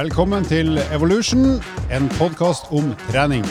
Velkommen til Evolution, en podkast om trening.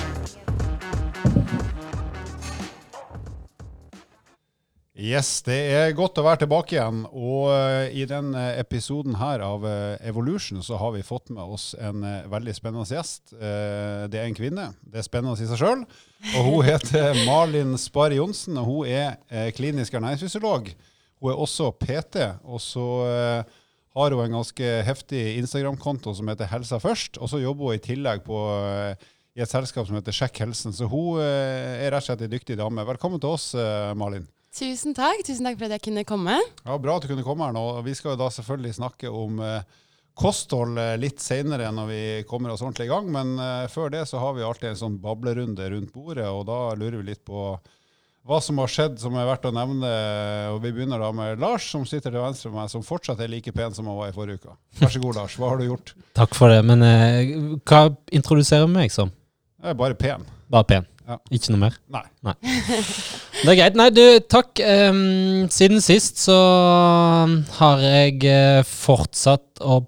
Yes, det er godt å være tilbake igjen. Og eh, i denne episoden her av eh, Evolution så har vi fått med oss en eh, veldig spennende gjest. Eh, det er en kvinne. Det er spennende i seg sjøl. Og hun heter Malin Sparre Johnsen, og hun er eh, klinisk ernæringsfysiolog. Hun er også PT, og så eh, har hun en ganske heftig Instagram-konto som heter Helsa først. Og så jobber hun i tillegg på, eh, i et selskap som heter Sjekk helsen. Så hun eh, er rett og slett en dyktig dame. Velkommen til oss, eh, Malin. Tusen takk. Tusen takk for at jeg kunne komme. Ja, Bra at du kunne komme her nå. Vi skal jo da selvfølgelig snakke om kosthold litt senere når vi kommer oss ordentlig i gang. Men før det så har vi alltid en sånn bablerunde rundt bordet, og da lurer vi litt på hva som har skjedd som er verdt å nevne. Og Vi begynner da med Lars, som sitter til venstre for meg, som fortsatt er like pen som han var i forrige uke. Vær så god, Lars. Hva har du gjort? Takk for det. Men eh, hva introduserer du meg som? Jeg er bare pen. Bare pen. Ja. Ikke noe mer? Nei. Det er greit. Nei, du, takk. Um, siden sist så har jeg eh, fortsatt å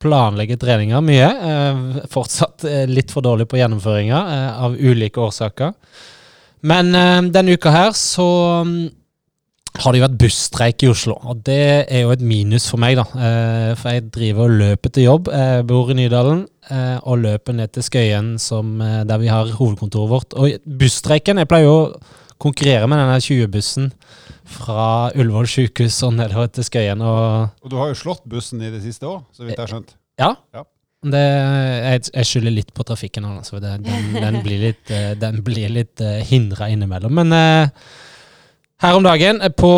planlegge treninger mye. Uh, fortsatt eh, litt for dårlig på gjennomføringa uh, av ulike årsaker. Men eh, denne uka her så mm, har det jo vært busstreik i Oslo, og det er jo et minus for meg, da. Eh, for jeg driver og løper til jobb. Jeg bor i Nydalen eh, og løper ned til Skøyen, som, eh, der vi har hovedkontoret vårt. Og busstreiken Jeg pleier jo å konkurrere med denne 20-bussen fra Ullevål sykehus og nedover til Skøyen. Og Og du har jo slått bussen i det siste òg, så vidt jeg har skjønt. ja. Ja. Det, jeg, jeg skylder litt på trafikken, nå, altså. Den, den blir litt, eh, den litt uh, hindra innimellom. Men eh, her om dagen, eh, på,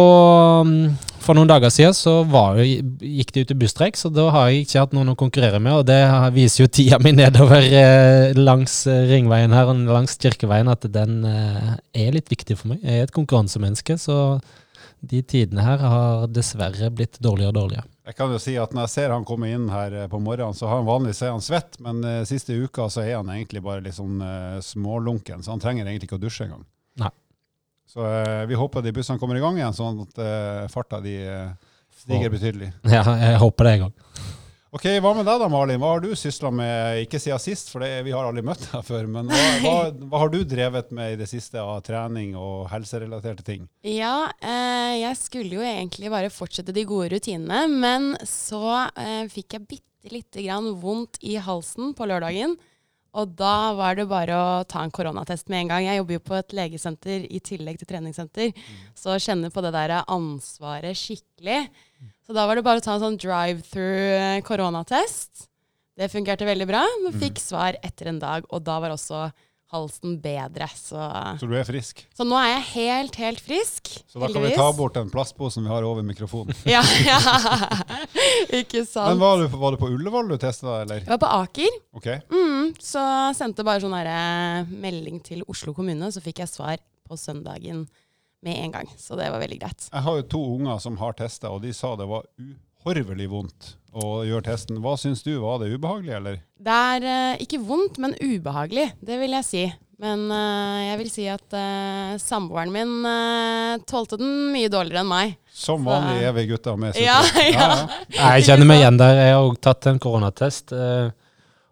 mm, for noen dager siden, så jo- gikk det ut i busstreik, så da har jeg ikke hatt noen å konkurrere med, og det viser jo tida mi nedover eh, langs eh, ringveien her og langs Kirkeveien, at den eh, er litt viktig for meg. Jeg er et konkurransemenneske, så de tidene her har dessverre blitt dårligere og dårligere. Jeg kan jo si at Når jeg ser han komme inn her eh, på morgenen, så har han vanligvis er han svett, men uh, siste uka så er han egentlig bare litt sånn uh, smålunken, så han trenger egentlig ikke å dusje engang. Nei. Så uh, vi håper de bussene kommer i gang igjen, sånn at farta de stiger betydelig. Ja, jeg håper det en gang. Ok, Hva med deg da, Malin? Hva har du sysla med, ikke siden sist, for det, vi har aldri møtt deg før, men hva, hva, hva har du drevet med i det siste av trening og helserelaterte ting? Ja, eh, jeg skulle jo egentlig bare fortsette de gode rutinene, men så eh, fikk jeg bitte lite grann vondt i halsen på lørdagen. Og da var det bare å ta en koronatest med en gang. Jeg jobber jo på et legesenter i tillegg til treningssenter, så kjenner på det der ansvaret skikkelig. Så da var det bare å ta en sånn drive-through koronatest. Det fungerte veldig bra, men fikk svar etter en dag, og da var også halsen bedre. Så, Så du er frisk? så nå er jeg helt, helt frisk. Så da kan vi ta bort den plastposen vi har over mikrofonen. Ja, ja. Ikke sant. Men var du, var du på Ullevål du testa, eller? Jeg var på Aker, Ok. mm, så sendte bare sånn eh, melding til Oslo kommune, så fikk jeg svar på søndagen med en gang. Så det var veldig greit. Jeg har jo to unger som har testa, og de sa det var uhorvelig vondt å gjøre testen. Hva syns du, var det ubehagelig, eller? Det er eh, ikke vondt, men ubehagelig. Det vil jeg si. Men eh, jeg vil si at eh, samboeren min uh, tålte den mye dårligere enn meg. Som vanlig er vi gutter med sukker. Ja, ja. Jeg kjenner meg igjen der. Jeg har òg tatt en koronatest. eh,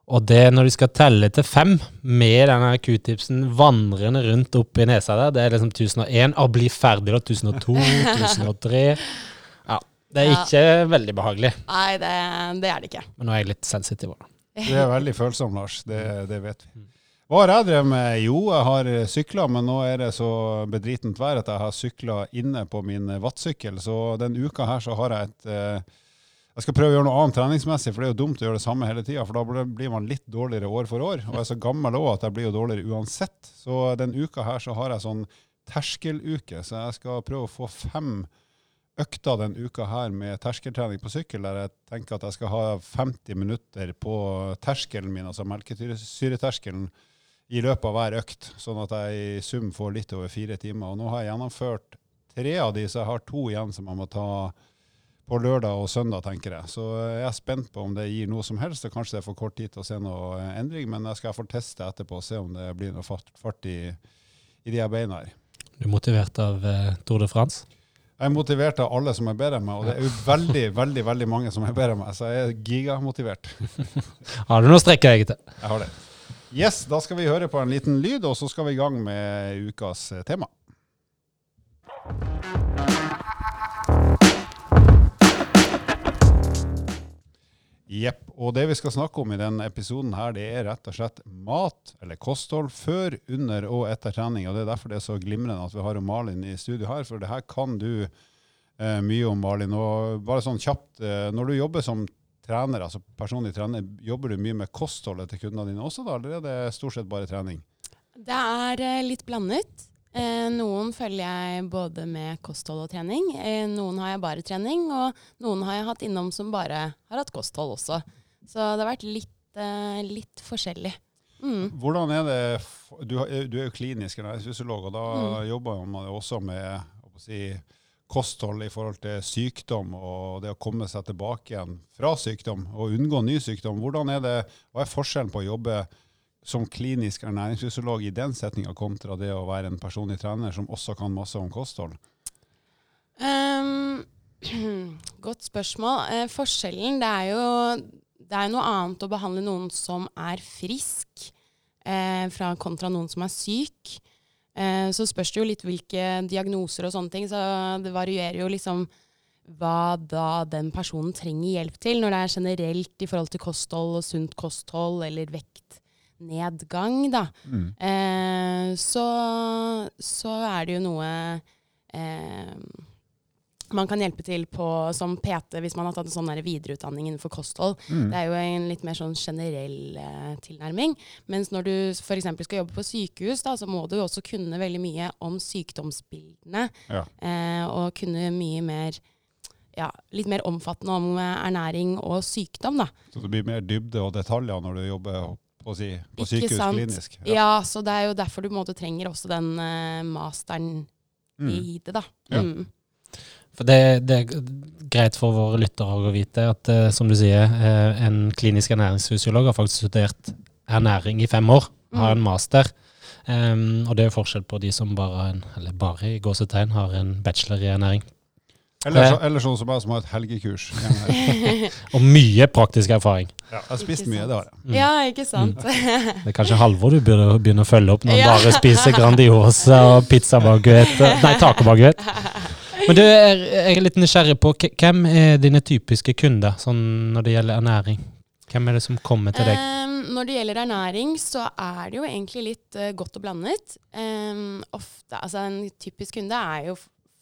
Og det når du skal telle til fem med denne q-tipsen vandrende rundt opp i nesa der, det er liksom 1001. Og bli ferdig da 1002, 1003. Ja. Det er Ja. ikke veldig behagelig. Nei, det, det er det ikke. Men nå er jeg litt sensitiv. da. Du er veldig følsom, Lars. Det, det vet vi. Hva har jeg drevet med? Jo, jeg har sykla, men nå er det så bedritent vær at jeg har sykla inne på min vattsykkel. Så den uka her så har jeg et eh, Jeg skal prøve å gjøre noe annet treningsmessig, for det er jo dumt å gjøre det samme hele tida. For da blir- man litt dårligere år for år. Og jeg er så gammel òg at jeg blir jo dårligere uansett. Så den uka her så har jeg sånn terskeluke, så jeg skal prøve å få fem økta den uka her med terskeltrening på sykkel, der jeg tenker at jeg skal ha 50 minutter på terskelen min, altså melkesyreterskelen, i løpet av hver økt, sånn at jeg i sum får litt over fire timer. Og nå har jeg gjennomført tre av de, så jeg har to igjen som jeg må ta på lørdag og søndag, tenker jeg. Så jeg er spent på om det gir noe som helst, og kanskje det er for kort tid til å se noe endring, men jeg skal få teste etterpå og se om det blir noe fart, fart i, i de her beina her. Du er motivert av eh, Tour de France? Jeg er motivert av alle som er bedre enn meg, og det er jo veldig veldig, veldig mange som er bedre enn meg, så jeg er gigamotivert. Har du noe å strekke deg til? Jeg har det. Yes, da skal vi høre på en liten lyd, og så skal vi i gang med ukas tema. Jepp. Og det vi skal snakke om i denne episoden her, det er rett og slett mat, eller kosthold, før, under og etter trening. Og det er derfor det er så glimrende at vi har Malin i studio her, for det her kan du eh, mye om, Malin. Og bare sånn kjapt, eh, når du jobber som trener, altså personlig trener, jobber du mye med kostholdet til kundene dine også, da, eller er det stort sett bare trening? Det er eh, litt blandet. Eh, noen følger jeg både med kosthold og trening. Eh, noen har jeg bare trening, og noen har jeg hatt innom som bare har hatt kosthold også. Så det har vært litt, eh, litt forskjellig. Mm. Hvordan er det, du, du er jo klinisk ernæringsfysiolog, og da Mm. jobber man også med si, kosthold i forhold til sykdom og det å komme seg tilbake igjen fra sykdom og unngå ny sykdom. Hvordan er det, Hva er forskjellen på å jobbe som klinisk ernæringsfysiolog i den setninga kontra det å være en personlig trener som også kan masse om kosthold? Um, godt spørsmål. Eh, forskjellen det er jo det er noe annet å behandle noen som er frisk, eh, fra kontra noen som er syk. Eh, så spørs det jo litt hvilke diagnoser og sånne ting. Så det varierer jo liksom hva da den personen trenger hjelp til. Når det er generelt i forhold til kosthold og sunt kosthold eller vektnedgang, da. Mm. Eh, så, så er det jo noe eh, man kan hjelpe til på som PT hvis man har tatt en sånn videreutdanning innenfor kosthold. Mm. Det er jo en litt mer sånn generell eh, tilnærming. Mens når du f.eks. skal jobbe på sykehus, da, så må du også kunne veldig mye om sykdomsbildene. Ja. Eh, og kunne mye mer ja, litt mer omfattende om eh, ernæring og sykdom, da. Så det blir mer dybde og detaljer når du jobber på, å si, på Ikke sykehus sant? klinisk? Ja. så det er jo derfor du måte trenger også den uh, masteren Mm. i det, da. Ja. Mm. For det, det er greit for våre lyttere å vite at, uh, som du sier, uh, en klinisk ernæringsfysiolog har faktisk studert ernæring i fem år, har en master. Um, og det er jo forskjell på de som bare, har en, eller bare i gåsetegn, har en bachelor i ernæring. Eller, så, eller sånn som jeg som har et helgekurs. Og mye praktisk erfaring. Ja, jeg har spist Ikke mye, sant. det har jeg. Mm. Ja, ikke sant? Det er kanskje Halvor du burde begynne å følge opp når han Ja. bare spiser Grandiosa og pizzabaguett. Nei, tacobaguett. Men du, er- jeg er litt nysgjerrig på hvem er dine typiske kunder sånn når det gjelder ernæring? Hvem er det som kommer til deg? Um, når det gjelder ernæring, så er det jo egentlig litt uh, godt og blandet. Um, ofte, altså En typisk kunde er jo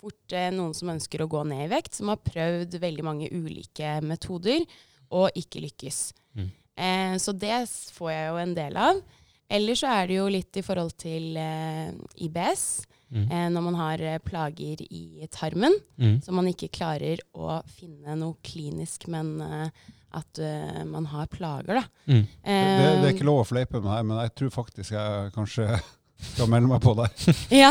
fort eh, noen som ønsker å gå ned i vekt, som har prøvd veldig mange ulike metoder og ikke lykkes. Mm. Eh, så det får jeg jo en del av. Eller så er det jo litt i forhold til eh, IBS, Mm. eh, når man har eh, plager i tarmen Mm. man ikke klarer å finne noe klinisk, men eh, at uh, man har plager, da. Mm. Det, det, det er ikke lov å fleipe med det her, men jeg tror faktisk jeg kanskje skal melde meg på der. Ja,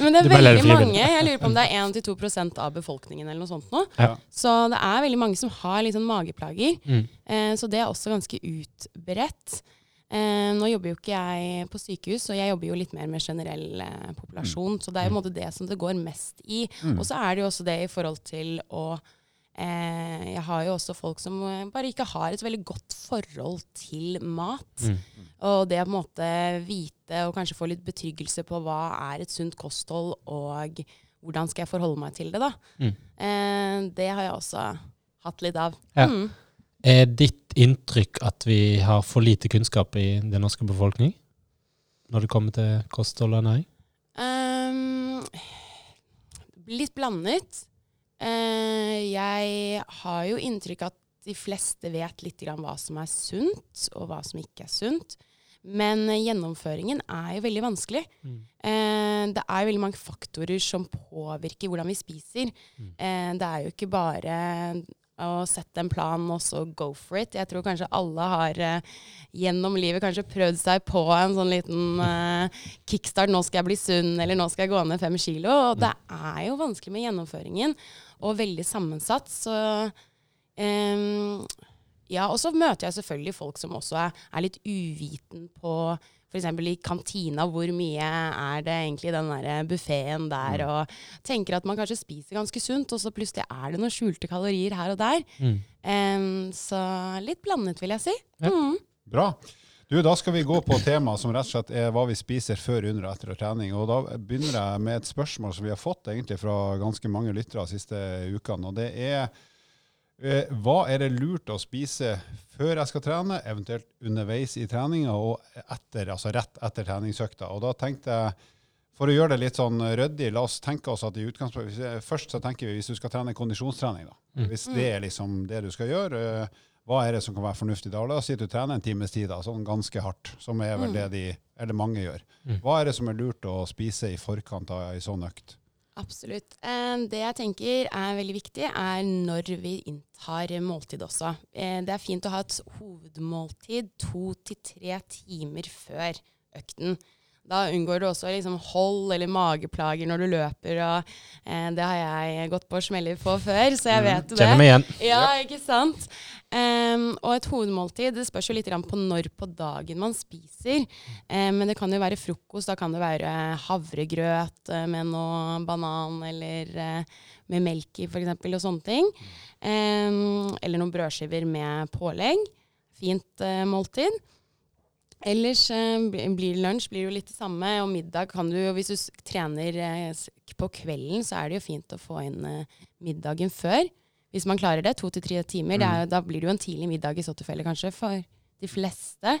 men det er veldig frivillig. mange. Jeg lurer på om det er 1-2% av befolkningen eller noe sånt nå. Ja. Så det er veldig mange som har litt sånn mageplager. Mm. Eh, så det er også ganske utbredt. Eh, nå jobber jo ikke jeg på sykehus, og jeg jobber jo litt mer med generell eh, populasjon. Så det er jo en måte det som det går mest i. Mm. Og så er det jo også det i forhold til å Jeg har jo også folk som eh, bare ikke har et veldig godt forhold til mat. Mm. Og det å på en måte vite og kanskje få litt betryggelse på hva er et sunt kosthold, og hvordan skal jeg forholde meg til det, da. Mm. Eh, det har jeg også hatt litt av. Ja. Mm. Er ditt inntrykk at vi har for lite kunnskap i den norske befolkning når det kommer til kosthold og ernæring? Um, litt blandet. Eh, jeg har jo inntrykk at de fleste vet litt grann hva som er sunt, og hva som ikke er sunt. Men gjennomføringen er jo veldig vanskelig. Mm. Eh, det er jo veldig mange faktorer som påvirker hvordan vi spiser. Mm. Eh, det er jo ikke bare å sette en plan og så go for it. Jeg tror kanskje alle har gjennom livet kanskje prøvd seg på en sånn liten kickstart. Nå skal jeg bli sunn, eller nå skal jeg gå ned fem kilo. Og det er jo vanskelig med gjennomføringen, og veldig sammensatt. Så um, ja, og så møter jeg selvfølgelig folk som også er, er litt uviten på f.eks. i kantina, hvor mye er det egentlig i den der buffeen der, Mm. og tenker at man kanskje spiser ganske sunt, og så plutselig er det noen skjulte kalorier her og der. Mm. Um, så litt blandet, vil jeg si. Ja. Mm. Bra. Du, Da skal vi gå på temaet som rett og slett er hva vi spiser før, under og etter trening. Og Da begynner jeg med et spørsmål som vi har fått egentlig fra ganske mange lyttere de siste ukene. og det er eh, Hva er det lurt å spise før jeg skal trene, eventuelt underveis i treninga og etter, altså rett etter treningsøkta? Og da tenkte jeg, For å gjøre det litt sånn ryddig, la oss tenke oss at i utgangspunktet Først så tenker vi hvis du skal trene kondisjonstrening, da. Mm. Hvis det er liksom det du skal gjøre. Hva er det som kan være fornuftig da? La oss si at du trener en times tid, da, sånn ganske hardt, som er vel det de, eller mange gjør. Mm. Hva er det som er lurt å spise i forkant av ei sånn økt? Absolutt. Eh, Det jeg tenker er veldig viktig, er når vi inntar måltid også. Eh, Det er fint å ha et hovedmåltid to til tre timer før økten. Da unngår du også liksom hold eller mageplager når du løper, og eh, det har jeg gått på smeller på før, så jeg vet jo det. Kjenner meg igjen. Ja, ikke sant? Um, og et hovedmåltid det spørs jo litt på når på dagen man spiser. Um, men det kan jo være frokost. Da kan det være havregrøt eh, med noe banan eller uh, med melk i f.eks. og sånne ting. Um, eller noen brødskiver med pålegg. Fint uh, måltid. Ellers eh, blir lunsj, blir jo litt det samme. Og middag kan du jo, hvis du trener eh, på kvelden, så er det jo fint å få inn eh, middagen før. Hvis man klarer det, to til tre timer. Det er, da blir det jo en tidlig middag i så tilfelle, kanskje, for de fleste.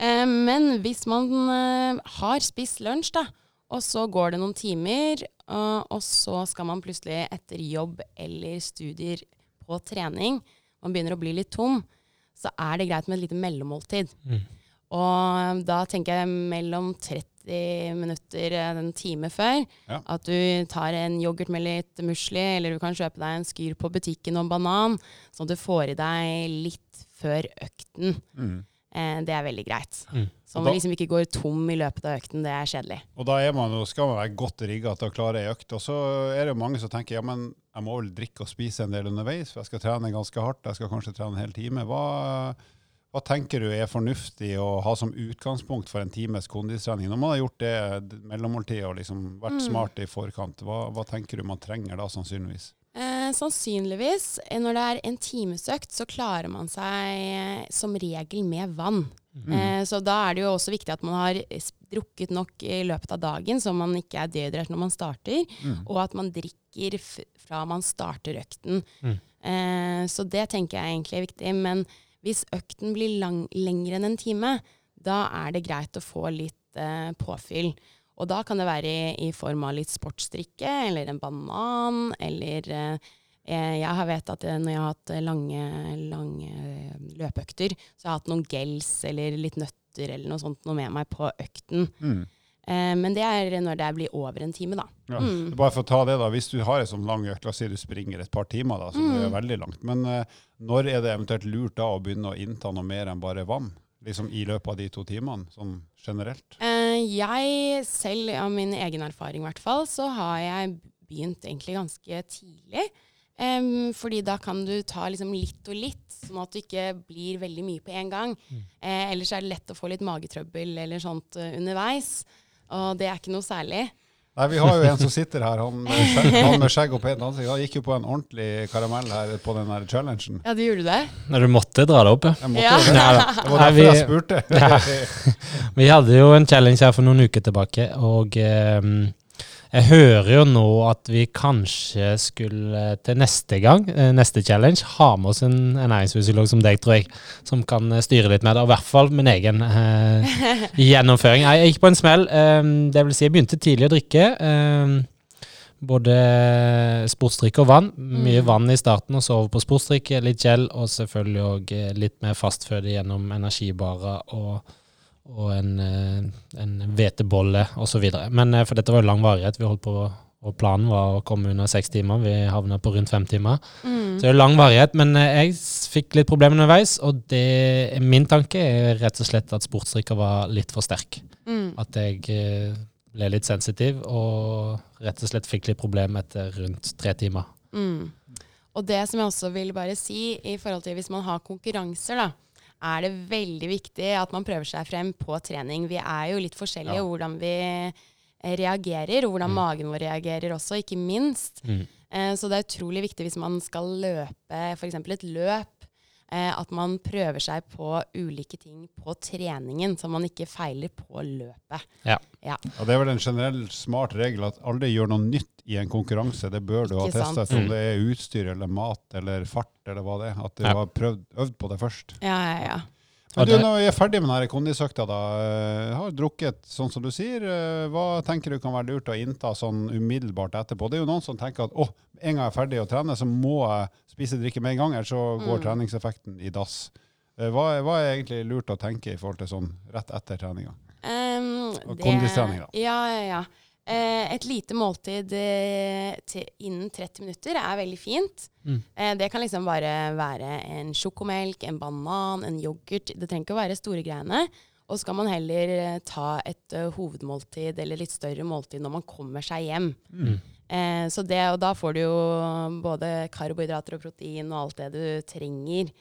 Eh, men hvis man eh, har spist lunsj, da, og så går det noen timer, og, og så skal man plutselig etter jobb eller studier på trening, man begynner å bli litt tom, så er det greit med et lite mellommåltid. Mm. Og da tenker jeg mellom 30 minutter, eh, en time før, Ja. at du tar en yoghurt med litt musli, eller du kan kjøpe deg en skyr på butikken og en banan, sånn at du får i deg litt før økten. Mm. Eh, det er veldig greit. Mm. Så man da- liksom ikke går tom i løpet av økten, det er kjedelig. Og da er man, skal man være godt rigga til å klare ei økt. Og så er det jo mange som tenker ja, men jeg må vel drikke og spise en del underveis, for jeg skal trene ganske hardt. Jeg skal kanskje trene en hel time. Hva, hva tenker du er fornuftig å ha som utgangspunkt for en times kondistrening? Når man har gjort det mellommåltidet og liksom vært Mm. smart i forkant, hva, hva tenker du man trenger da, sannsynligvis? Eh, sannsynligvis, eh, når det er en timesøkt, så klarer man seg eh, som regel med vann. Mm. Eh, så da er det jo også viktig at man har drukket nok i løpet av dagen, så man ikke er dehydrert når man starter, Mm. og at man drikker fra man starter økten. Mm. Eh, så det tenker jeg egentlig er viktig. Men hvis økten blir lang, lengre enn en time, da er det greit å få litt eh, påfyll. Og da kan det være i, i form av litt sportsdrikke, eller en banan, eller eh, eh, Jeg har vet at eh, når jeg har hatt eh, lange, lange løpeøkter, så har jeg hatt noen gels eller litt nøtter eller noe sånt noe med meg på økten. Mm. Eh, men det er når det blir over en time, da. Ja. Mm. Bare for å ta det da, Hvis du har en sånn lang økt, la oss si du springer et par timer, da, så det er Mm. veldig langt. Men uh, når er det eventuelt lurt da å begynne å innta noe mer enn bare vann? Liksom I løpet av de to timene, sånn generelt? Uh, jeg selv, av min egen erfaring i hvert fall, så har jeg begynt egentlig ganske tidlig. Um, fordi da kan du ta liksom litt og litt, sånn at du ikke blir veldig mye på en gang. Eh, ellers er det lett å få litt magetrøbbel eller sånt underveis. Og det er ikke noe særlig. Nei, Vi har jo en som sitter her, han med skjegg, han med skjegg og pent ansikt. Han gikk jo på en ordentlig karamell her på den her challengen. Ja, du gjorde det? Når du måtte dra det opp, ja. Jeg måtte Ja. jo det. Nei. Det var Nei, derfor jeg spurte. Ja. Vi hadde jo en challenge her for noen uker tilbake, og eh, jeg hører jo nå at vi kanskje skulle til neste gang, eh, neste challenge, ha med oss en ernæringsfysiolog som deg, tror jeg, som kan eh, styre litt med det, og i hvert fall min egen eh, gjennomføring. Jeg gikk på en smell, eh, det vil si jeg begynte tidlig å drikke. Eh, både sportsdrikk og vann. Mye Mm. vann i starten, og så over på sportsdrikk, litt gel, og selvfølgelig òg litt mer fastføde gjennom energibarer og, og en, eh, en hvetebolle osv. Men eh, for dette var jo lang varighet. Vi holdt på og Planen var å komme under seks timer. Vi havna på rundt fem timer. Mm. Så det er lang varighet. Men eh, jeg fikk litt problemer underveis, og det, min tanke er rett og slett at sportsdrikka var litt for sterk. Mm. At jeg ble litt sensitiv og rett og slett fikk litt problemer etter rundt tre timer. Mm. Og det som jeg også vil bare si i forhold til hvis man har konkurranser, da, er det veldig viktig at man prøver seg frem på trening. Vi er jo litt forskjellige Ja. hvordan vi eh, reagerer, og hvordan Mm. magen vår reagerer også, ikke minst. Mm. Eh, Så det er utrolig viktig hvis man skal løpe f.eks. et løp, at man prøver seg på ulike ting på treningen, så man ikke feiler på løpet. Ja, og det er vel en generell smart regel at aldri gjør noe nytt i en konkurranse. Det bør du Ikke ha testet, om Mm. det er utstyr eller mat eller fart eller hva det er. At du Ja. har prøvd, øvd på det først. Ja, ja, ja. Men du, når vi er ferdig med denne kondisøkta, da, eh, har drukket sånn som du sier, eh, hva tenker du kan være lurt å innta sånn umiddelbart etterpå? Det er jo noen som tenker at å, en gang jeg er ferdig å trene, så må jeg spise drikke med en gang, ellers så går Mm. treningseffekten i dass. Eh, Hva, hva er egentlig lurt å tenke i forhold til sånn rett etter treninga? Um, Og kondistrening, da. Ja, ja, ja. Eh, et lite måltid eh, innen 30 minutter er veldig fint. Mm. Eh, det kan liksom bare være en sjokomelk, en banan, en yoghurt. Det trenger ikke å være store greiene. Og så kan man heller ta et hovedmåltid eller litt større måltid når man kommer seg hjem. Mm. Eh, så det, og da får du jo både karbohydrater og protein og alt det du trenger.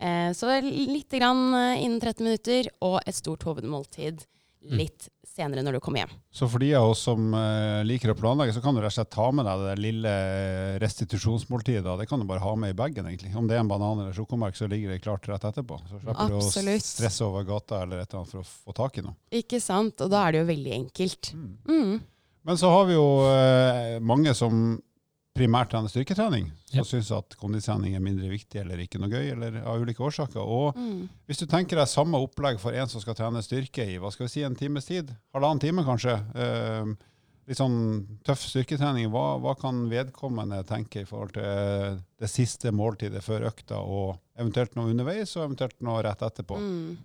Eh, så litt grann innen 30 minutter, og et stort hovedmåltid. Litt senere når du kommer hjem. Så for de av oss som eh, liker å planlegge, så kan du rett og slett ta med deg det der lille restitusjonsmåltidet. da. Det kan du bare ha med i bagen, egentlig. Om det er en banan eller sjokomelk, så ligger det klart rett etterpå. Så slipper du å stresse over gata eller et eller annet for å få tak i noe. Ikke sant? Og da er det jo veldig enkelt. Mm. Men så har vi jo eh, mange som primært trener styrketrening, som yep. syns at kondistrening er mindre viktig eller ikke noe gøy, eller av ulike årsaker. Og Mm. hvis du tenker deg samme opplegg for en som skal trene styrke i hva skal vi si, en times tid, halvannen time kanskje, eh, litt sånn tøff styrketrening, hva, hva kan vedkommende tenke i forhold til det siste måltidet før økta, og eventuelt noe underveis, og eventuelt noe rett etterpå? Mm.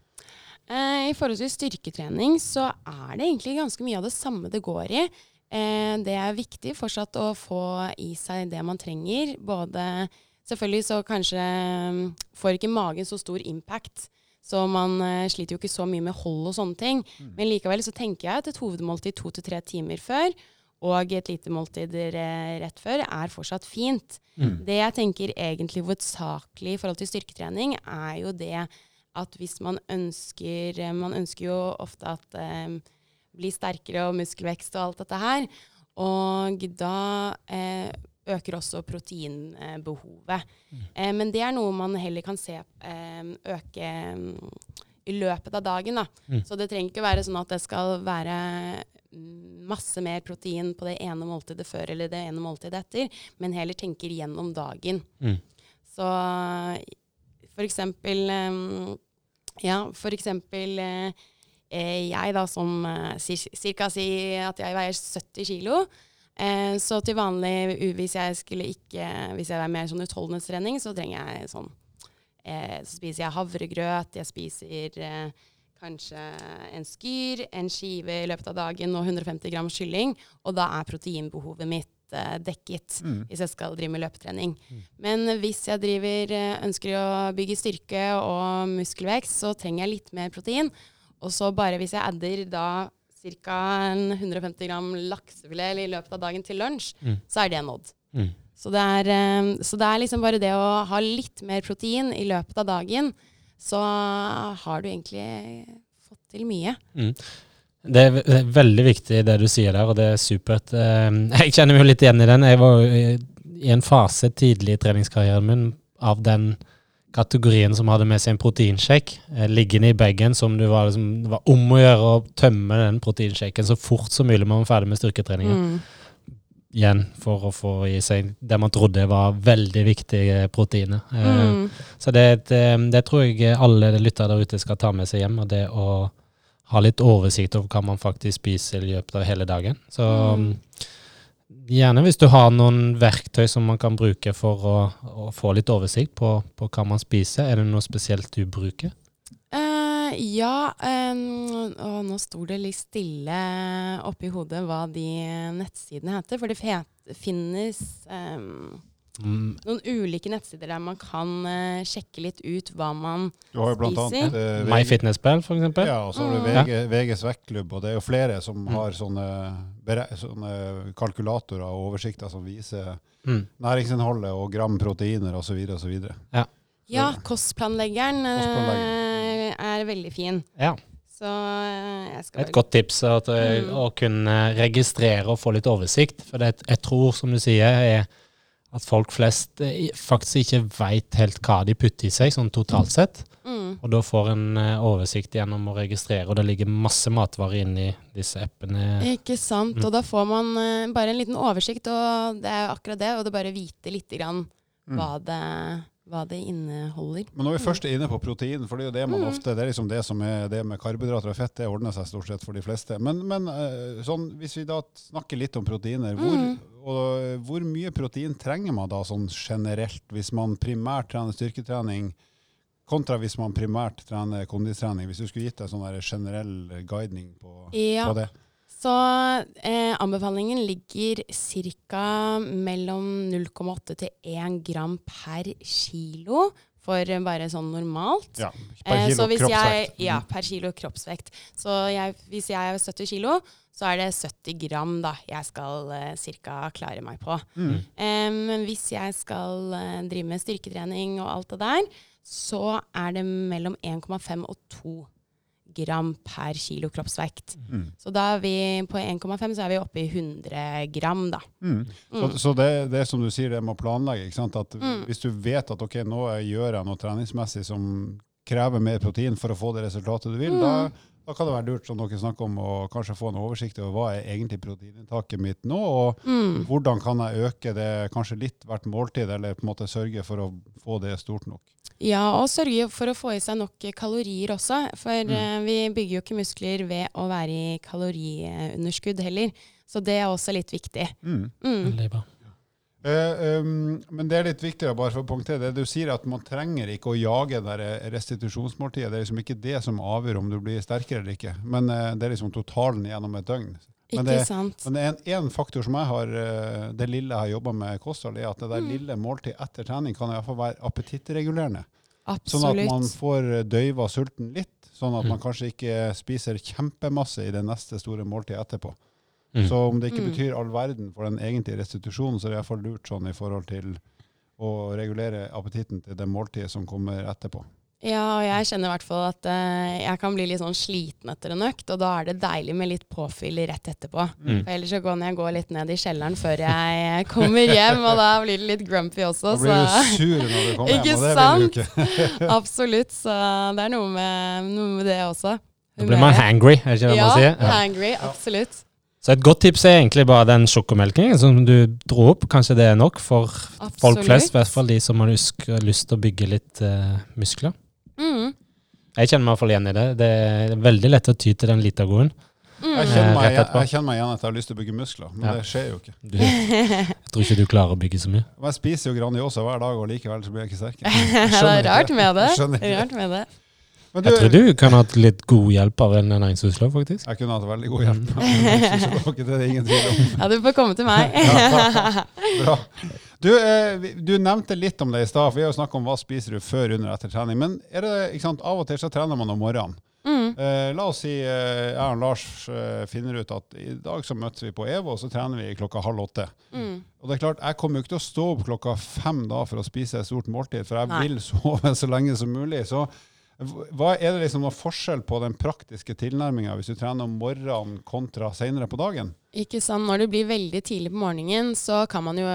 Eh, I forhold til styrketrening så er det egentlig ganske mye av det samme det går i. Eh, det er viktig fortsatt å få i seg det man trenger. Både Selvfølgelig så kanskje mm, får ikke magen så stor impact, så man eh, sliter jo ikke så mye med hold og sånne ting. Men likevel så tenker jeg at et hovedmåltid to til tre timer før og et lite måltid rett før er fortsatt fint. Mm. Det jeg tenker egentlig hovedsakelig i forhold til styrketrening, er jo det at hvis man ønsker Man ønsker jo ofte at eh, bli sterkere og muskelvekst og alt dette her. Og da eh, øker også proteinbehovet. Eh, men det er noe man heller kan se eh, øke mm, i løpet av dagen. Da. Mm. Så det trenger ikke være sånn at det skal være mm, masse mer protein på det ene måltidet før eller det ene måltidet etter, men heller tenker gjennom dagen. Mm. Så for eksempel eh, Ja, for eksempel eh, jeg da som eh, cirka si at jeg veier 70 kilo. Eh, så til vanlig, hvis jeg skulle ikke Hvis jeg er mer sånn utholdenhetstrening, så trenger jeg sånn eh, Så spiser jeg havregrøt, jeg spiser eh, kanskje en skyr, en skive i løpet av dagen og 150 gram kylling. Og da er proteinbehovet mitt eh, dekket Mm. hvis jeg skal drive med løpetrening. Men hvis jeg driver, eh, ønsker å bygge styrke og muskelvekst, så trenger jeg litt mer protein. Og så bare hvis jeg adder da ca. 150 gram laksefilet i løpet av dagen til lunsj, Mm. så er det nådd. Mm. Så det, er, eh, så det er liksom bare det å ha litt mer protein i løpet av dagen, så har du egentlig fått til mye. Det er det er veldig viktig det du sier der, og det er supert. Eh, Jeg kjenner meg jo litt igjen i den. Jeg var i- i en fase tidlig i treningskarrieren min av den kategorien som hadde med seg en proteinsjekk eh, liggende i bagen, som du var, liksom, det var om å gjøre å tømme den proteinsjekken så fort som mulig man var ferdig med styrketreningen. Mm. Igjen for å få i seg det man trodde var veldig viktige proteiner. Eh, Mm. Så det, det, eh, det tror jeg alle lyttere der ute skal ta med seg hjem, og det å ha litt oversikt over hva man faktisk spiser i løpet av hele dagen. Så Mm. Gjerne hvis du har noen verktøy som man kan bruke for å, å få litt oversikt på, på hva man spiser. Er det noe spesielt du bruker? Uh, ja, um, og nå sto det litt stille oppi hodet hva de nettsidene heter. For det finnes em, Mm, noen ulike nettsider der man kan uh, sjekke litt ut hva man Du har jo blant Spiser. Annet, uh, MyFitnessPal, for eksempel? Ja, og så har du Mm. VG, VGs vektklubb, og det er jo flere som Mm. har sånne, sånne kalkulatorer og oversikter som viser Mm. næringsinnholdet og gram proteiner osv. osv. Ja, Kostplanleggeren, kostplanleggeren. Uh, er veldig fin. Ja. Så eh, jeg skal Et godt tips at, eh, Mm. å kunne registrere og få litt oversikt. For det, jeg tror, som du sier, er at folk flest eh, faktisk ikke veit helt hva de putter i seg, sånn totalt sett. mm. Og da får en eh, oversikt gjennom å registrere, og det ligger masse matvarer inni disse appene. Ikke sant. Mm. Og da får man eh, bare en liten oversikt, og det er akkurat det. Og det bare vite lite grann Mm. hva, det, hva det inneholder. Men når vi først er inne på protein, for det er jo det man Mm. ofte Det er liksom det som er det med karbohydrater og fett, det ordner seg stort sett for de fleste. Men, men eh, sånn, hvis vi da snakker litt om proteiner, hvor, Mm. og, hvor mye protein trenger man da sånn generelt, hvis man primært trener styrketrening, kontra hvis man primært trener kondistrening? Hvis du skulle gitt en sånn generell guidning på, Ja, på det? Så eh, anbefalingen ligger ca. mellom 0,8 til 1 gram per kilo for eh, bare sånn normalt. Ja, per Eh, kilo så hvis Jeg, ja, Mm. per kilo kroppsvekt. Så jeg, hvis jeg er 70 kilo, så er det 70 gram da jeg skal eh, ca. klare meg på. Mm. Eh, men hvis jeg skal eh, drive med styrketrening og alt det der, så er det mellom 1,5 og 2 gram per kilo kroppsvekt. Mm. Så da er vi på 1,5 så er vi oppe i 100 gram, da. Mm. Så, Mm. så det, det er som du sier, det med å planlegge. Ikke sant? At Mm. Hvis du vet at ok, nå gjør jeg noe treningsmessig som krever mer protein for å få det resultatet du vil, Mm. da, da kan det være lurt, som dere snakker om, å kanskje få en oversikt over hva er egentlig proteininntaket mitt nå, og Mm. hvordan kan jeg øke det kanskje litt hvert måltid, eller på en måte sørge for å få det stort nok. Ja, og sørge for å få i seg nok kalorier også. For Mm. eh, vi bygger jo ikke muskler ved å være i kaloriunderskudd heller. Så det er også litt viktig. Mm. Eh, um, men det er litt viktigere bare for å punktere det. Du sier at man trenger ikke å jage der restitusjonsmåltidet. Det er liksom ikke det som avgjør om du blir sterkere eller ikke. Men uh, det er liksom totalen gjennom et døgn. Men det-? Men det er en, en faktor som jeg har, eh, det lille jeg har jobba med kosthold, er at det der Mm. lille måltid etter trening kan i hvert fall være appetittregulerende. Sånn at man får døyva sulten litt, sånn at Mm. man kanskje ikke spiser kjempemasse i det neste store måltidet etterpå. Mm. Så om det ikke Mm. betyr all verden for den egentlige restitusjonen, så er det iallfall lurt sånn i forhold til å regulere appetitten til det måltidet som kommer etterpå. Ja, og jeg kjenner i hvert fall at uh, jeg kan bli litt sånn sliten etter en økt, og da er det deilig med litt påfyll rett etterpå. Mm. For ellers så kan jeg gå litt ned i kjelleren før jeg kommer hjem, og da blir det litt grumpy også. Da blir du Så sur når du kommer hjem, Ikke og det vil du ikke. absolutt. Så det er noe med, noe med det også. Da blir man hangry, er det ikke det Ja, man sier? Ja. hangry. Absolutt. Så et godt tips er egentlig bare den sjokomelkingen som du dro opp. Kanskje det er nok for folk flest, i hvert fall de som har lyst, lyst til å bygge litt uh, muskler. Mm. Jeg kjenner meg i hvert fall igjen i det. Det er veldig lett å ty til den litagoen. Mm. Jeg kjenner, meg, Rett jeg, jeg kjenner meg igjen at jeg har lyst til å bygge muskler, men Ja. det skjer jo ikke. Du, jeg tror ikke du klarer å bygge så mye. Men jeg spiser jo Grandiosa hver dag, og likevel så blir jeg ikke sterk. det er rart med det. Rart med det. Men Jeg tror du kan ha hatt litt god hjelp av en ernæringsfysiolog, faktisk. Jeg kunne hatt veldig god hjelp. Fysiolog, det er det ingen tvil om. Ja, du får komme til meg. Bra. Du, eh, du nevnte litt om det i stad, for vi har jo snakket om hva spiser du før, under og etter trening. Men er det, ikke sant, av og til så trener man om morgenen. Mm. Uh, la oss si uh, jeg og Lars uh, finner ut at i dag så møtes vi på EVO, og så trener vi klokka halv åtte. Mm. Og det er klart, Jeg kommer jo ikke til å stå opp klokka fem da for å spise et stort måltid, for jeg Nei. vil sove så lenge som mulig. Så hva er det liksom noe forskjell på den praktiske tilnærminga hvis du trener om morgenen kontra senere på dagen? Ikke sant. Når det blir veldig tidlig på morgenen, så kan man jo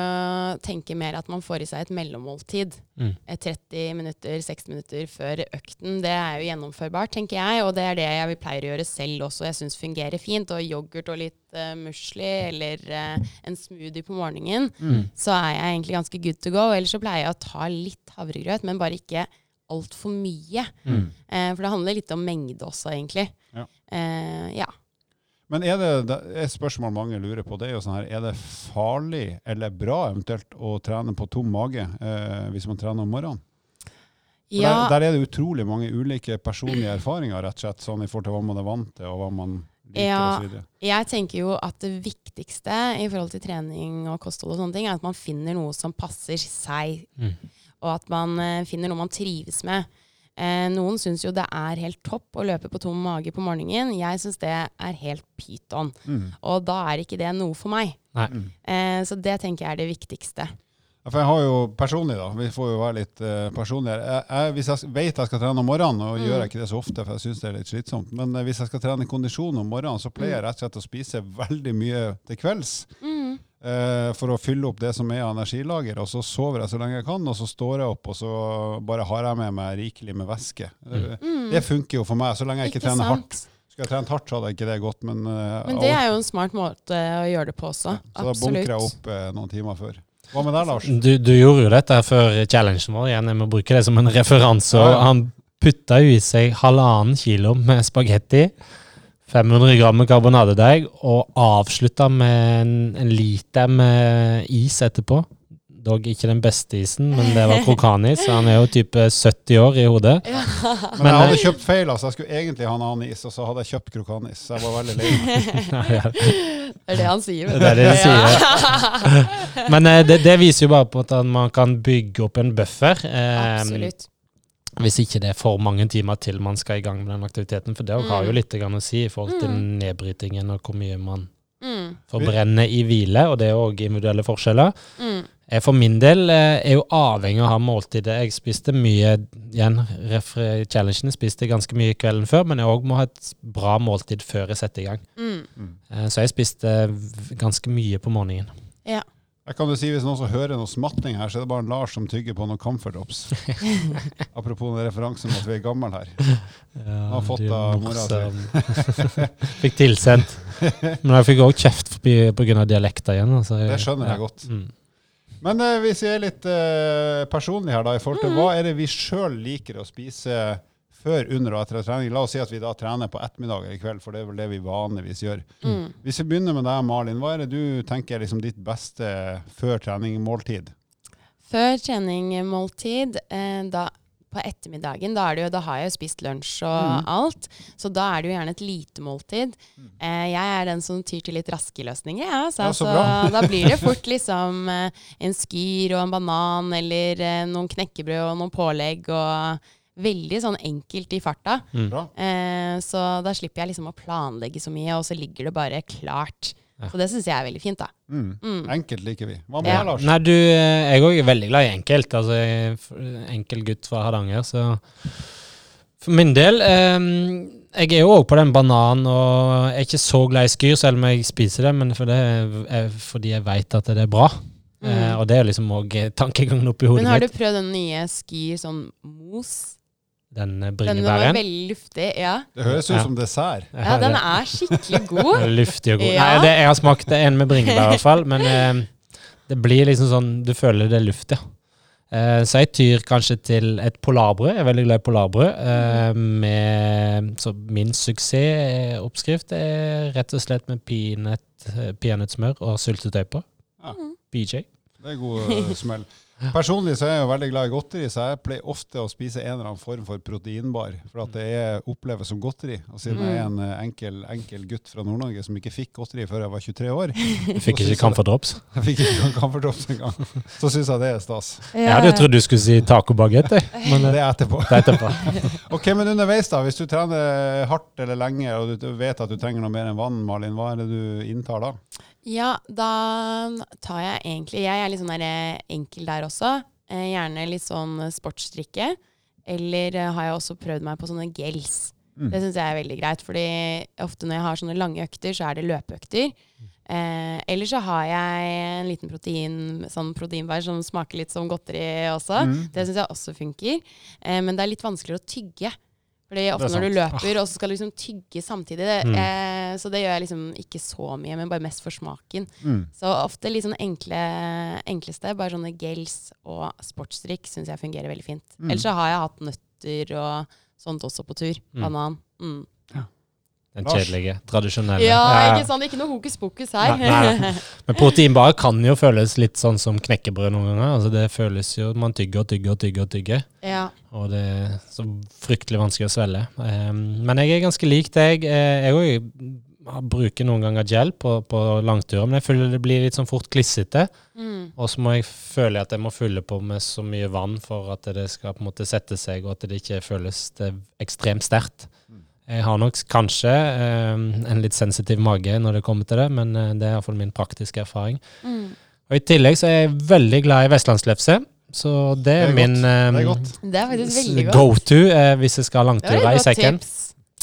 tenke mer at man får i seg et mellommåltid. Mm. Eh, 30 minutter, 60 minutter før økten. Det er jo gjennomførbart, tenker jeg. Og det er det jeg pleier å gjøre selv også. Jeg syns fungerer fint. Og yoghurt og litt uh, musli eller uh, en smoothie på morgenen, Mm. så er jeg egentlig ganske good to go. Ellers så pleier jeg å ta litt havregrøt, men bare ikke altfor mye. Mm. Eh, for det handler litt om mengde også, egentlig. Ja. Eh, ja. Men er det, et spørsmål mange lurer på, det er jo sånn her, er det farlig eller bra eventuelt å trene på tom mage eh, hvis man trener om morgenen? For ja. der, der er det utrolig mange ulike personlige erfaringer, rett og slett, sånn i forhold til hva man er vant til, og hva man liker Ja. og så videre. Jeg tenker jo at det viktigste i forhold til trening og kosthold og sånne ting, er at man finner noe som passer seg, Mm. Og at man eh, finner noe man trives med. Eh, noen syns jo det er helt topp å løpe på tom mage på morgenen. Jeg syns det er helt pyton. Mm. Og da er ikke det noe for meg. Nei. Mm. Eh, så det tenker jeg er det viktigste. Ja, For jeg har jo personlig, da, vi får jo være litt uh, personlige. Jeg, jeg, hvis jeg vet jeg skal trene om morgenen, og Mm. gjør jeg ikke det så ofte, for jeg syns det er litt slitsomt, men hvis jeg skal trene kondisjon om morgenen, så pleier jeg rett og slett å spise veldig mye til kvelds. Mm. Eh, for å fylle opp det som er av energilager, og så sover jeg så lenge jeg kan, og så står jeg opp, og så bare har jeg med meg rikelig med væske. Eh, Mm. Det funker jo for meg, så lenge jeg ikke, Ikke trener hardt. Skulle jeg trent hardt, så hadde ikke det gått, men, eh, Men det er jo en smart måte å gjøre det på også. Så da bunker jeg opp eh, noen timer før. Hva med deg, Lars? Du, du gjorde jo dette før challengen vår. Igjen, jeg må bruke det som en referanse. Ja, ja. Han putta jo i seg halvannen kilo med spagetti, 500 gram med karbonadedeig, og avslutta med en, en liter med is etterpå. Dog ikke den beste isen, men det var krokanis. så Han er jo type 70 år i hodet. Ja. Men, Men, jeg hadde eh, kjøpt feil, altså. Jeg skulle egentlig ha en annen is, og så hadde jeg kjøpt krokanis. Så jeg var veldig lei meg. Det er det han sier. Det er det han sier. Men eh, det, det viser jo bare på at man kan bygge opp en buffer. eh, Absolutt. Hvis ikke det er for mange timer til man skal i gang med den aktiviteten. For det har jo Mm. litt å si i forhold til Mm. nedbrytingen og hvor mye man Mm. forbrenner i hvile, og det er òg individuelle forskjeller. Mm. Jeg for min del eh, er jo avhengig av å ha måltidet. Jeg spiste mye igjen, refre- challengen spiste ganske mye kvelden før, men jeg òg må ha et bra måltid før jeg setter i gang. Mm. Eh, Så jeg spiste ganske mye på morgenen. Jeg kan jo si Hvis noen som hører noe smatting her, så er det bare en Lars som tygger på noen Comfort Drops. Apropos den referansen om at vi er gamle her. Ja, har fått av mora si. Fikk tilsendt. Men jeg fikk òg kjeft pga. dialekta igjen. Altså. Det skjønner jeg godt. Mm. Men eh, hvis vi er litt eh, personlige her, da, i forhold til hva er det vi sjøl liker å spise før, under og etter trening? La oss si at vi da trener på ettermiddag eller kveld, for det er vel det vi vanligvis gjør. Mm. Hvis vi begynner med deg, Malin, hva er det du tenker er liksom ditt beste før trening-måltid? Før trening-måltid, eh, da på ettermiddagen, da, det jo, da har jeg jo spist lunsj og Mm. alt, så da er det jo gjerne et lite måltid. Eh, jeg er den som tyr til litt raske løsninger, ja, så, Ja, så så da blir det fort liksom eh, en skyr og en banan, eller eh, noen knekkebrød og noen pålegg, og veldig sånn enkelt i farta. Mm. Eh, så da slipper jeg liksom å planlegge så mye, og så ligger det bare klart. Ja. Så det syns jeg er veldig fint, da. Mm. Mm. Enkelt liker vi. Hva med Ja. deg, Lars? Nei, du, eh, jeg òg er veldig glad i enkelt. Altså, jeg er enkel gutt fra Hardanger, så For min del eh, Jeg er jo òg på den bananen, og jeg er ikke så glad i skyr, selv om jeg spiser det, men for det er fordi jeg veit at det er bra. Eh, Mm. og det er liksom òg tankegangen oppi hodet mitt. Men har du prøvd den nye Skyr sånn mos? Den bringebæren. Den var veldig luftig. Ja. Det høres ut Ja. som dessert. ja, den er skikkelig god. Er Luftig og god. Ja. Nei, det, jeg har smakt en med bringebær i hvert fall, men eh, det blir liksom sånn Du føler det er luft, ja. Eh, så jeg tyr kanskje til et polarbrød. Jeg er veldig glad i polarbrød. Eh, med, så min suksessoppskrift er rett og slett med peanøtt, eh, peanøttsmør og syltetøy på. Ja. BJ. Det er god eh, smell. Personlig så er jeg jo veldig glad i godteri, så jeg pleier ofte å spise en eller annen form for proteinbar. For at det oppleves som godteri. Og siden jeg er en eh, enkel, enkel gutt fra Nord-Norge som ikke fikk godteri før jeg var 23 år, Du fikk ikke Camphor Drops. jeg fikk ikke Comfort Drops engang, så syns jeg det er stas. Jeg hadde trodd du skulle si tacobagett. Men Det eh, er etterpå. det er etterpå. Ok, Men underveis, da. Hvis du trener hardt eller lenge, og du vet at du trenger noe mer enn vann, Malin, hva er det du inntar da? Ja, da tar jeg egentlig Jeg er litt sånn der eh, enkel der også. Eh, gjerne litt sånn sportsdrikke. Eller eh, har jeg også prøvd meg på sånne gels. Mm. Det syns jeg er veldig greit, fordi ofte når jeg har sånne lange økter, så er det løpeøkter. Eh, eller så har jeg en liten protein, sånn proteinbar som smaker litt som godteri også. Mm. Det syns jeg også funker. Eh, men det er litt vanskeligere å tygge. Fordi ofte når du løper, og så skal du liksom tygge samtidig. Det, Mm. eh, så det gjør jeg liksom ikke så mye, men bare mest for smaken. Mm. Så ofte litt sånn enkle, enkleste, bare sånne gels og sportsdrikk syns jeg fungerer veldig fint. Mm. Ellers så har jeg hatt nøtter og sånt også på tur. Mm. Banan. Mm. Den kjedelige, tradisjonelle. Ja, ikke sant? Ikke noe hokus pokus her. Nei, nei, Men proteinbar kan jo føles litt sånn som knekkebrød noen ganger. Altså det føles jo Man tygger og tygger og tygger. Og tygger ja. Og det er så fryktelig vanskelig å svelge. Um, men jeg er ganske lik deg. Eh, Jeg òg bruker noen ganger gel på, på langturer, men jeg føler det blir litt sånn fort klissete. Mm. Og så må jeg føle at jeg må fylle på med så mye vann for at det skal på en måte sette seg, og at det ikke føles det ekstremt sterkt. Jeg har nok kanskje eh, en litt sensitiv mage når det kommer til det, men eh, det er iallfall min praktiske erfaring. Mm. Og I tillegg så er jeg veldig glad i vestlandslefse, så det Det er, er min. Det er eh. Det er veldig godt. go-to eh, hvis jeg skal ha langturer i sekken.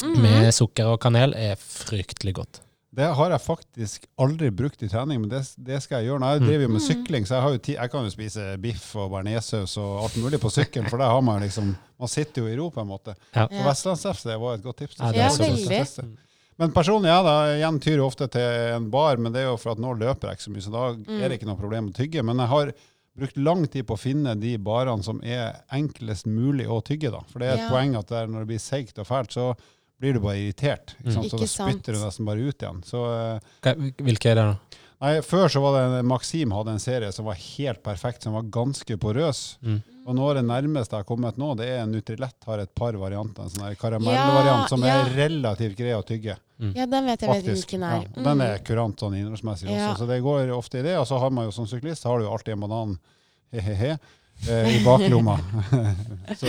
Mm -hmm. Med sukker og kanel er fryktelig godt. Det har jeg faktisk aldri brukt i trening, men det, det skal jeg gjøre. Nå, jeg driver jo med Mm. sykling, så jeg, har jo ti, jeg kan jo spise biff og bearnéssaus og alt mulig på sykkelen, for der har man jo liksom Man sitter jo i ro, på en måte. Ja. Så Vestlands-FC var et godt tips. Ja, det er så godt. Men personlig, ja, da, igjen tyr jeg ofte til en bar, men det er jo for at nå løper jeg ikke så mye, så da Mm. er det ikke noe problem å tygge. Men jeg har brukt lang tid på å finne de barene som er enklest mulig å tygge, da. For det er et Ja. poeng at der, når det blir seigt og fælt, så blir du bare irritert. Ikke Mm. sant? Så Ikke da sant. spytter du nesten bare ut igjen. Så eh, Hvilke er det, da? Nei, Før så var det en, Maxim hadde en serie som var helt perfekt, som var ganske porøs. Mm. Og nå er det nærmeste jeg har kommet nå, det er Nutrilett har et par varianter. En sånn karamellvariant Ja, som ja. er relativt grei å tygge. Ja, den vet jeg Faktisk. hvilken er. Ja, den er kurant sånn innholdsmessig Ja. også, så det går ofte i det. Og så har man jo som syklist har du jo alltid en banan he-he-he eh, i baklomma. så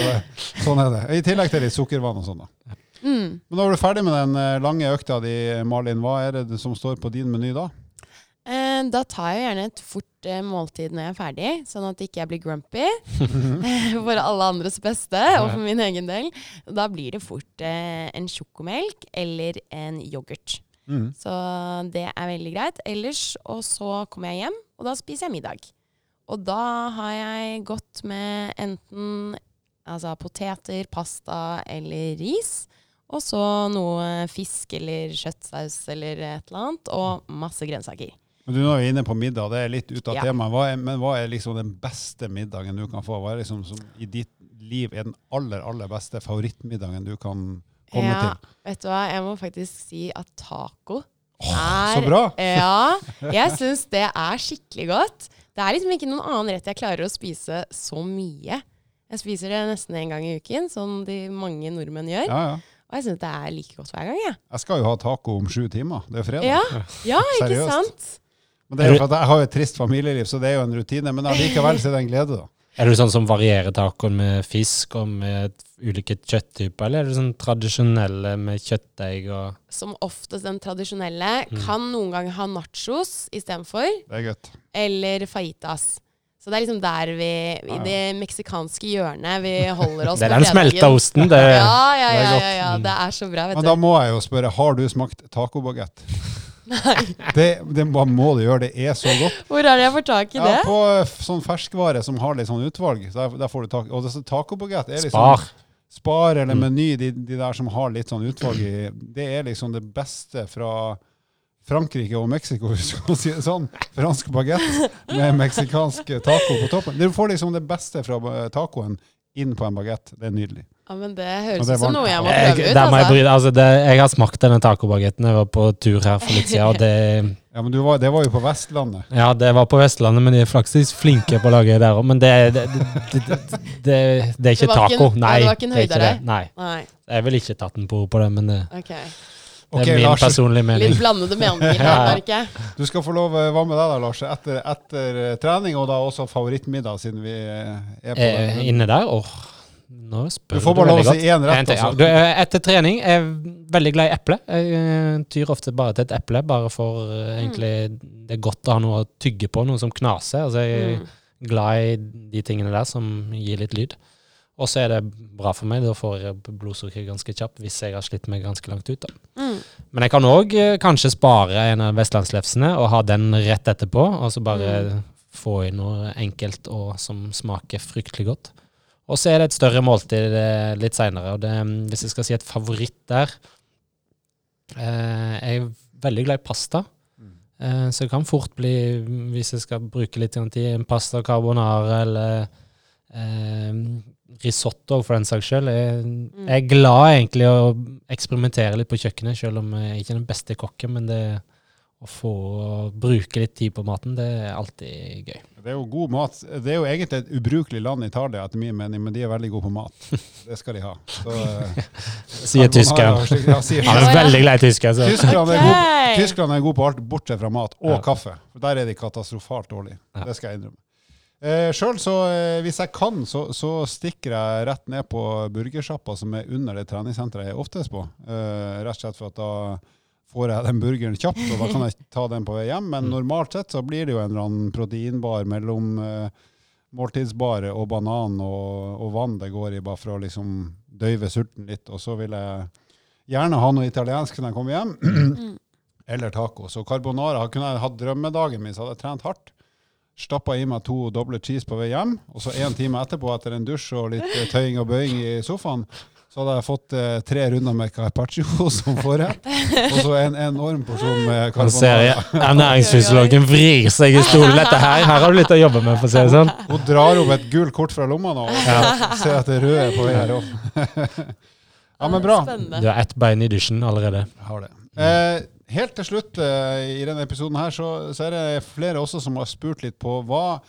sånn er det. I tillegg til litt sukkervann og sånn, da. Mm. Men var du er ferdig med den eh, lange økta di, Malin, hva er det som står på din meny da? Eh, Da tar jeg gjerne et fort eh, måltid når jeg er ferdig, sånn at ikke jeg blir grumpy. for alle andres beste, og for min egen del. Da blir det fort eh, en sjokomelk eller en yoghurt. Mm. Så det er veldig greit. Ellers, og så kommer jeg hjem, og da spiser jeg middag. Og da har jeg gått med enten altså, poteter, pasta eller ris. Og så noe fisk eller kjøttsaus eller et eller annet, og masse grønnsaker. Men du nå er vi inne på middag, det er litt ute av Ja. temaet. Hva er, men hva er liksom den beste middagen du kan få? Hva er liksom som i ditt liv er den aller, aller beste favorittmiddagen du kan komme ja, til? vet du hva, jeg må faktisk si at taco Åh, er så bra! Ja, jeg syns det er skikkelig godt. Det er liksom ikke noen annen rett jeg klarer å spise så mye. Jeg spiser det nesten en gang i uken, som de mange nordmenn gjør. Ja, ja. Og jeg syns det er like godt hver gang, jeg. Jeg skal jo ha taco om sju timer. Det er fredag. Ja, ja, ikke Seriøst. sant? Men det er jo for at jeg har jo et trist familieliv, så det er jo en rutine. Men allikevel så er det en glede, da. Er du sånn som varierer tacoen med fisk og med ulike kjøtttyper, eller er du sånn tradisjonelle med kjøttdeig og Som oftest den tradisjonelle. Mm. Kan noen ganger ha nachos istedenfor. Det er godt. Eller fajitas. Så det er liksom der vi, i det meksikanske hjørnet, vi holder oss Det er den smelta osten. Det, Ja, ja, ja, ja, ja. Det er så bra, vet du. Men da må jeg jo spørre, har du smakt tacobagett? Det, det må du gjøre, det er så godt. Hvor er det jeg får tak i det? Ja, på eh, sånn ferskvare som har litt sånn utvalg, der, der får du tak Og det, tacobagett er liksom spar. Spar eller Mm. Meny, de, de der som har litt sånn utvalg i, det er liksom det beste fra Frankrike og Mexico, hvis du kan si det sånn. Fransk bagett med meksikansk taco på toppen. Du får liksom det beste fra eh, tacoen inn på en bagett. Det er nydelig. Ja, men Det høres ut som noe jeg må prøve ut. jeg, Altså. bry, altså det, jeg har smakt denne tacobagetten. Jeg var på tur her for litt siden, og det Ja, men du var, det var jo på Vestlandet. Ja, det var på Vestlandet, men de er faktisk flinke på å lage der òg. Men det, det, det, det, det, det er ikke taco. Nei, det var ikke en det ikke det. Nei. Nei, Jeg ville ikke tatt en på på det, men det, ok. Det Ok, er min Lars, personlige mening. Litt blandede meninger Ja. her, merker jeg. du skal få lov eh, Hva med deg da, Lars? Etter, etter eh, trening, og da også favorittmiddag, siden vi eh, er på Eh, inne der? Åh, nå spør Du får bare lov veldig å si godt. én rett. En altså. Du, etter trening er jeg veldig glad i eple. Jeg tyr ofte bare til et eple, bare for eh, egentlig Det er godt å ha noe å tygge på, noe som knaser. Altså, jeg er Mm. glad i de tingene der som gir litt lyd. Og så er det bra for meg, da får jeg blodsukker ganske kjapt hvis jeg har slitt meg ganske langt ut. da. Mm. Men jeg kan òg kanskje spare en av vestlandslefsene og ha den rett etterpå, og så bare få i noe enkelt og som smaker fryktelig godt. Og så er det et større måltid eh, litt seinere, og det, hvis jeg skal si et favoritt der eh, Jeg er veldig glad i pasta. Eh, så det kan fort bli, hvis jeg skal bruke litt tid, en pasta carbonara eller eh, risotto for den saks skyld. Jeg, jeg er glad egentlig å eksperimentere litt på kjøkkenet, selv om jeg ikke er den beste kokken. Men det å få bruke litt tid på maten, det er alltid gøy. Det er jo god mat. Det er jo egentlig et ubrukelig land, Italia, etter min mening, men de er veldig gode på mat. Det skal de ha. Så, eh, Sier tyskeren. Ja, sier Han er veldig glad i tysker. Så. Tyskland er, god, Tyskland er god på alt bortsett fra mat og Ja. kaffe. Der er de katastrofalt dårlige. Det skal jeg innrømme. Eh, Sjøl så, eh, hvis jeg kan, så, så stikker jeg rett ned på burgersjappa som er under det treningssenteret jeg er oftest på. Eh, rett og slett for at da får jeg den burgeren kjapt, og da kan jeg ta den på vei hjem. Men Mm. normalt sett så blir det jo en eller annen proteinbar mellom eh, måltidsbare og banan og, og vann det går i, bare for å liksom døyve sulten litt. Og så vil jeg gjerne ha noe italiensk når jeg kommer hjem, Mm. eller taco. Så carbonara kunne jeg hatt drømmedagen min, så hadde jeg trent hardt. Stappa i meg to doble cheese på vei hjem, og så en time etterpå, etter en dusj og litt eh, tøying og bøying i sofaen, så hadde jeg fått eh, tre runder med carpaccio som forrett, og så en enorm porsjon med carbonara. ernæringsfysiologen vrir seg i stolen. Dette her, her har du litt å jobbe med, for å si det sånn. Hun drar opp et gult kort fra lomma nå, og ja. ser at det røde er på vei her opp. ja, men bra. Spennende. Du har ett bein i dusjen allerede. Jeg har det. Eh, helt til slutt eh, i denne episoden her, så, så er det flere også som har spurt litt på hva,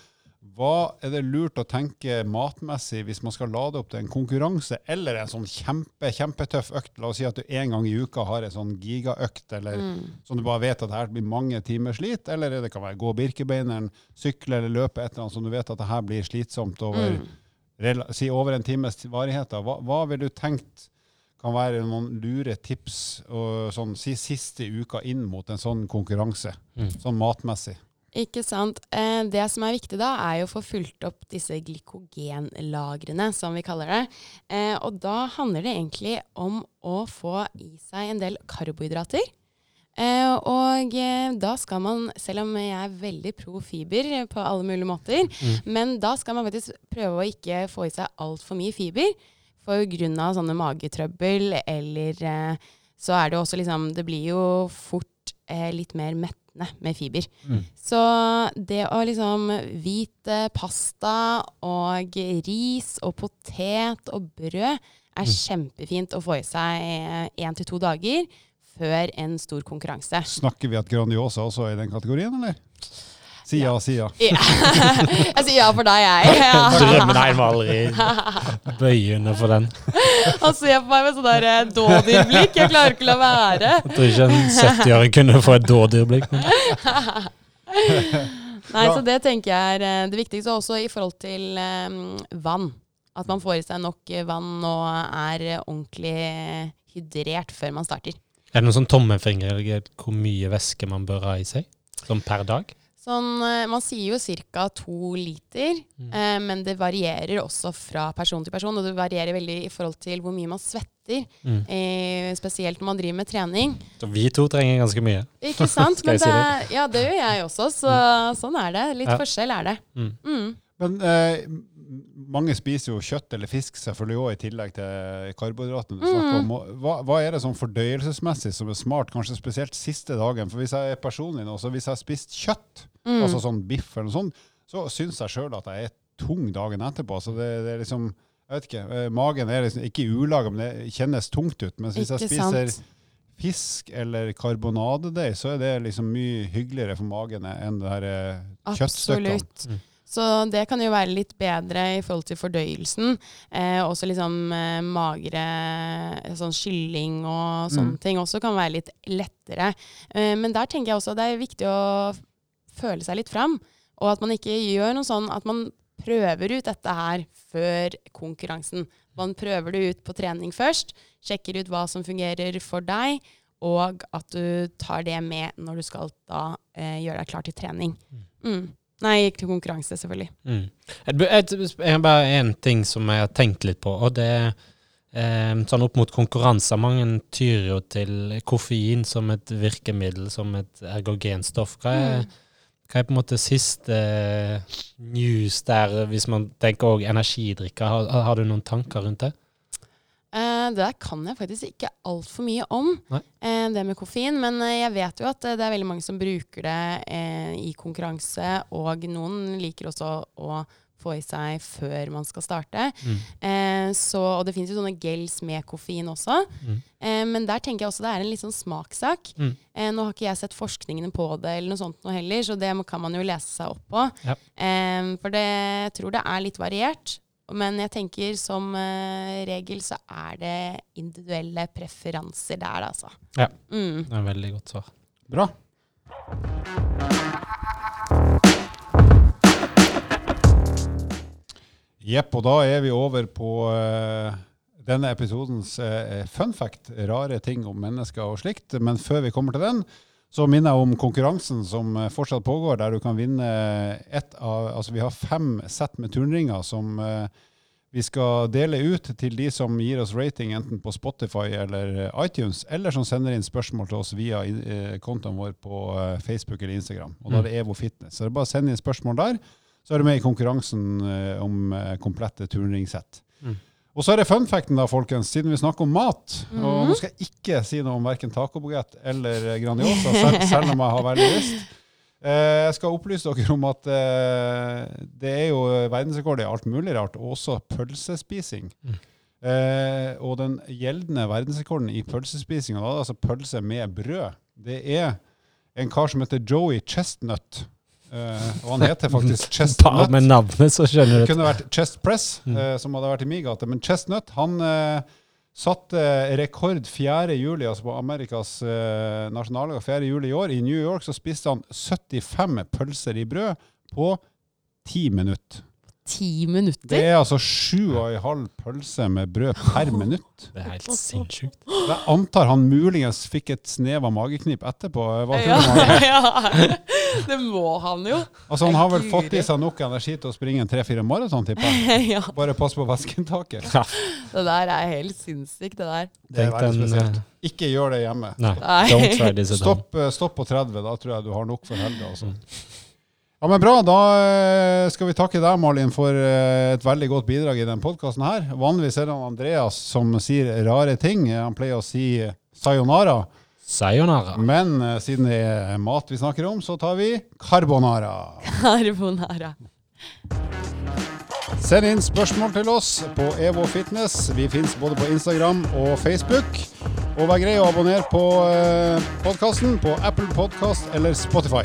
hva er det lurt å tenke matmessig hvis man skal lade opp til en konkurranse eller en sånn kjempe, kjempetøff økt? La oss si at du en gang i uka har en sånn gigaøkt, eller Mm. som du bare vet at det her blir mange timer slit, eller det kan være gå Birkebeineren, sykle eller løpe et eller annet som du vet at det her blir slitsomt over, Mm. si over en times varighet. Hva, hva vil du tenkt kan være noen lure tips og sånn, si siste uka inn mot en sånn konkurranse, Mm. sånn matmessig? Ikke sant. Eh, det som er viktig da, er jo å få fulgt opp disse glykogenlagrene, som vi kaller det. Eh, og da handler det egentlig om å få i seg en del karbohydrater. Eh, og eh, da skal man, selv om jeg er veldig pro fiber på alle mulige måter, men da skal man faktisk prøve å ikke få i seg altfor mye fiber. Av sånne magetrøbbel, eller eh, så er det også liksom Det blir jo fort eh, litt mer mettende med fiber. Mm. Så det å liksom hvit eh, pasta og ris og potet og brød er kjempefint å få i seg én til to dager før en stor konkurranse. Snakker vi at Grandiosa også er i den kategorien, eller? Si ja, si ja. Ja. jeg sier ja for deg, jeg. Ja. Drømmen nei, må aldri bøye under for den. Han ser på meg med sånn der eh, dådyrblikk. Jeg klarer ikke å la være. Jeg tror ikke en 70-åring kunne få et dådyrblikk. Nei, så det tenker jeg er eh, det viktigste, også i forhold til um, vann. At man får i seg nok eh, vann og er ordentlig hydrert før man starter. Er det noen sånn tommefingerregel hvor mye væske man bør ha i seg? Sånn per dag? Sånn, eh, man sier jo ca. to liter, Mm. eh, men det varierer også fra person til person. Og det varierer veldig i forhold til hvor mye man svetter, Mm. eh, spesielt når man driver med trening. Så vi to trenger ganske mye. Ikke sant? Men det, ja, det gjør jeg også, så sånn er det. Litt Ja. forskjell er det. Mm. Mm. Men eh, mange spiser jo kjøtt eller fisk selvfølgelig òg, i tillegg til karbohydratene du snakker om. Hva, hva er det sånn fordøyelsesmessig som er smart, kanskje spesielt siste dagen? For hvis jeg er personlig nå, så hvis jeg har spist kjøtt, Mm. altså sånn biff eller noe sånt, så syns jeg sjøl at jeg er tung dagen etterpå. Så det, det er liksom Jeg vet ikke. eh, Magen er liksom ikke i ulag, men det kjennes tungt ut. Mens hvis jeg spiser sant? fisk eller karbonadedeig, så er det liksom mye hyggeligere for magen enn det her eh, kjøttstykkene. Absolutt. Mm. Så det kan jo være litt bedre i forhold til fordøyelsen. Eh, også liksom eh, magre sånn kylling og sånne Mm. ting også kan være litt lettere. Eh, men der tenker jeg også det er viktig å føle seg litt fram. Og at man ikke gjør noe sånn at man prøver ut dette her før konkurransen. Man prøver det ut på trening først, sjekker ut hva som fungerer for deg, og at du tar det med når du skal da eh, gjøre deg klar til trening. Mm. Nei, jeg gikk til konkurranse, selvfølgelig. Mm. Et, et, jeg har bare én ting som jeg har tenkt litt på, og det er eh, sånn opp mot konkurranser. Mange tyr jo til koffein som et virkemiddel, som et ergogenstoff. Hva er, Mm. hva er på en måte siste eh, news der, hvis man tenker òg energidrikker? Har, har du noen tanker rundt det? Eh, det der kan jeg faktisk ikke altfor mye om, eh, det med koffein. Men uh, jeg vet jo at det er veldig mange som bruker det i konkurranse, og noen liker også å få i seg før man skal starte. Mm. Så, og det finnes jo sånne gels med koffein også. Mm. Men der tenker jeg også det er en litt sånn smakssak. Mm. Nå har ikke jeg sett forskningene på det, eller noe sånt noe heller, så det kan man jo lese seg opp på. Ja. For det, jeg tror det er litt variert. Men jeg tenker som uh, regel så er det individuelle preferanser der, altså. Ja. Mm. Det er en veldig godt svar. Bra. Jepp, og da er vi over på uh, denne episodens uh, fun fact, rare ting om mennesker og slikt. Men før vi kommer til den, så minner jeg om konkurransen som eh, fortsatt pågår, der du kan vinne ett av Altså, vi har fem sett med turnringer som eh, vi skal dele ut til de som gir oss rating enten på Spotify eller eh, iTunes, eller som sender inn spørsmål til oss via kontoen vår på Facebook eller Instagram. Og da er det Evo Fitness. Så det er bare å sende inn spørsmål der, så er du med i konkurransen om komplette turningssett. Mm. Og så er det fun facten, da, folkens, siden vi snakker om mat. Og Mhm. nå skal jeg ikke si noe om verken tacobagett eller eh, Grandiosa, selv, selv om jeg har veldig lyst. Eh, Jeg skal opplyse dere om at eh, det er jo verdensrekord i alt mulig rart, og også pølsespising. Mm. Eh, og den gjeldende verdensrekorden i pølsespising, og da er det altså pølse med brød, det er en kar som heter Joey Chestnut. Eh, og han heter faktisk Chestnut. med navnet, så skjønner du Det kunne vært Chest Press, Mm. uh, som hadde vært i min gate. Men Chestnut han uh, satte rekord 4. juli, altså på Amerikas uh, nasjonaldag 4. juli i år. I New York så spiste han 75 pølser i brød på 10 minutter. Ti minutter? Det er altså sju og en halv pølse med brød per minutt. Det er helt sinnssykt. Jeg antar han muligens fikk et snev av mageknip etterpå. eh, Hva tror Ja, du, ja. Det må han jo. Altså, han har vel Guri. fått i seg nok energi til å springe en tre-fire maraton, tipper jeg. Ja, Bare pass på væskeinntaket. det der er helt sinnssykt, det der. Det er veldig spesielt. eh, Ikke gjør det hjemme. Nei. Stopp, eh, stopp på 30, da tror jeg du har nok for helga. Altså. Ja, men Bra. Da eh, skal vi takke deg, Malin, for eh, et veldig godt bidrag i denne podkasten. Vanligvis er det Andreas som sier rare ting. Han pleier å si sayonara. Sayonara. Men eh, siden det er mat vi snakker om, så tar vi carbonara. Carbonara. Send inn spørsmål til oss på Evo Fitness. Vi fins både på Instagram og Facebook. Og vær grei å abonnere på podkasten på Apple Podcast eller Spotify.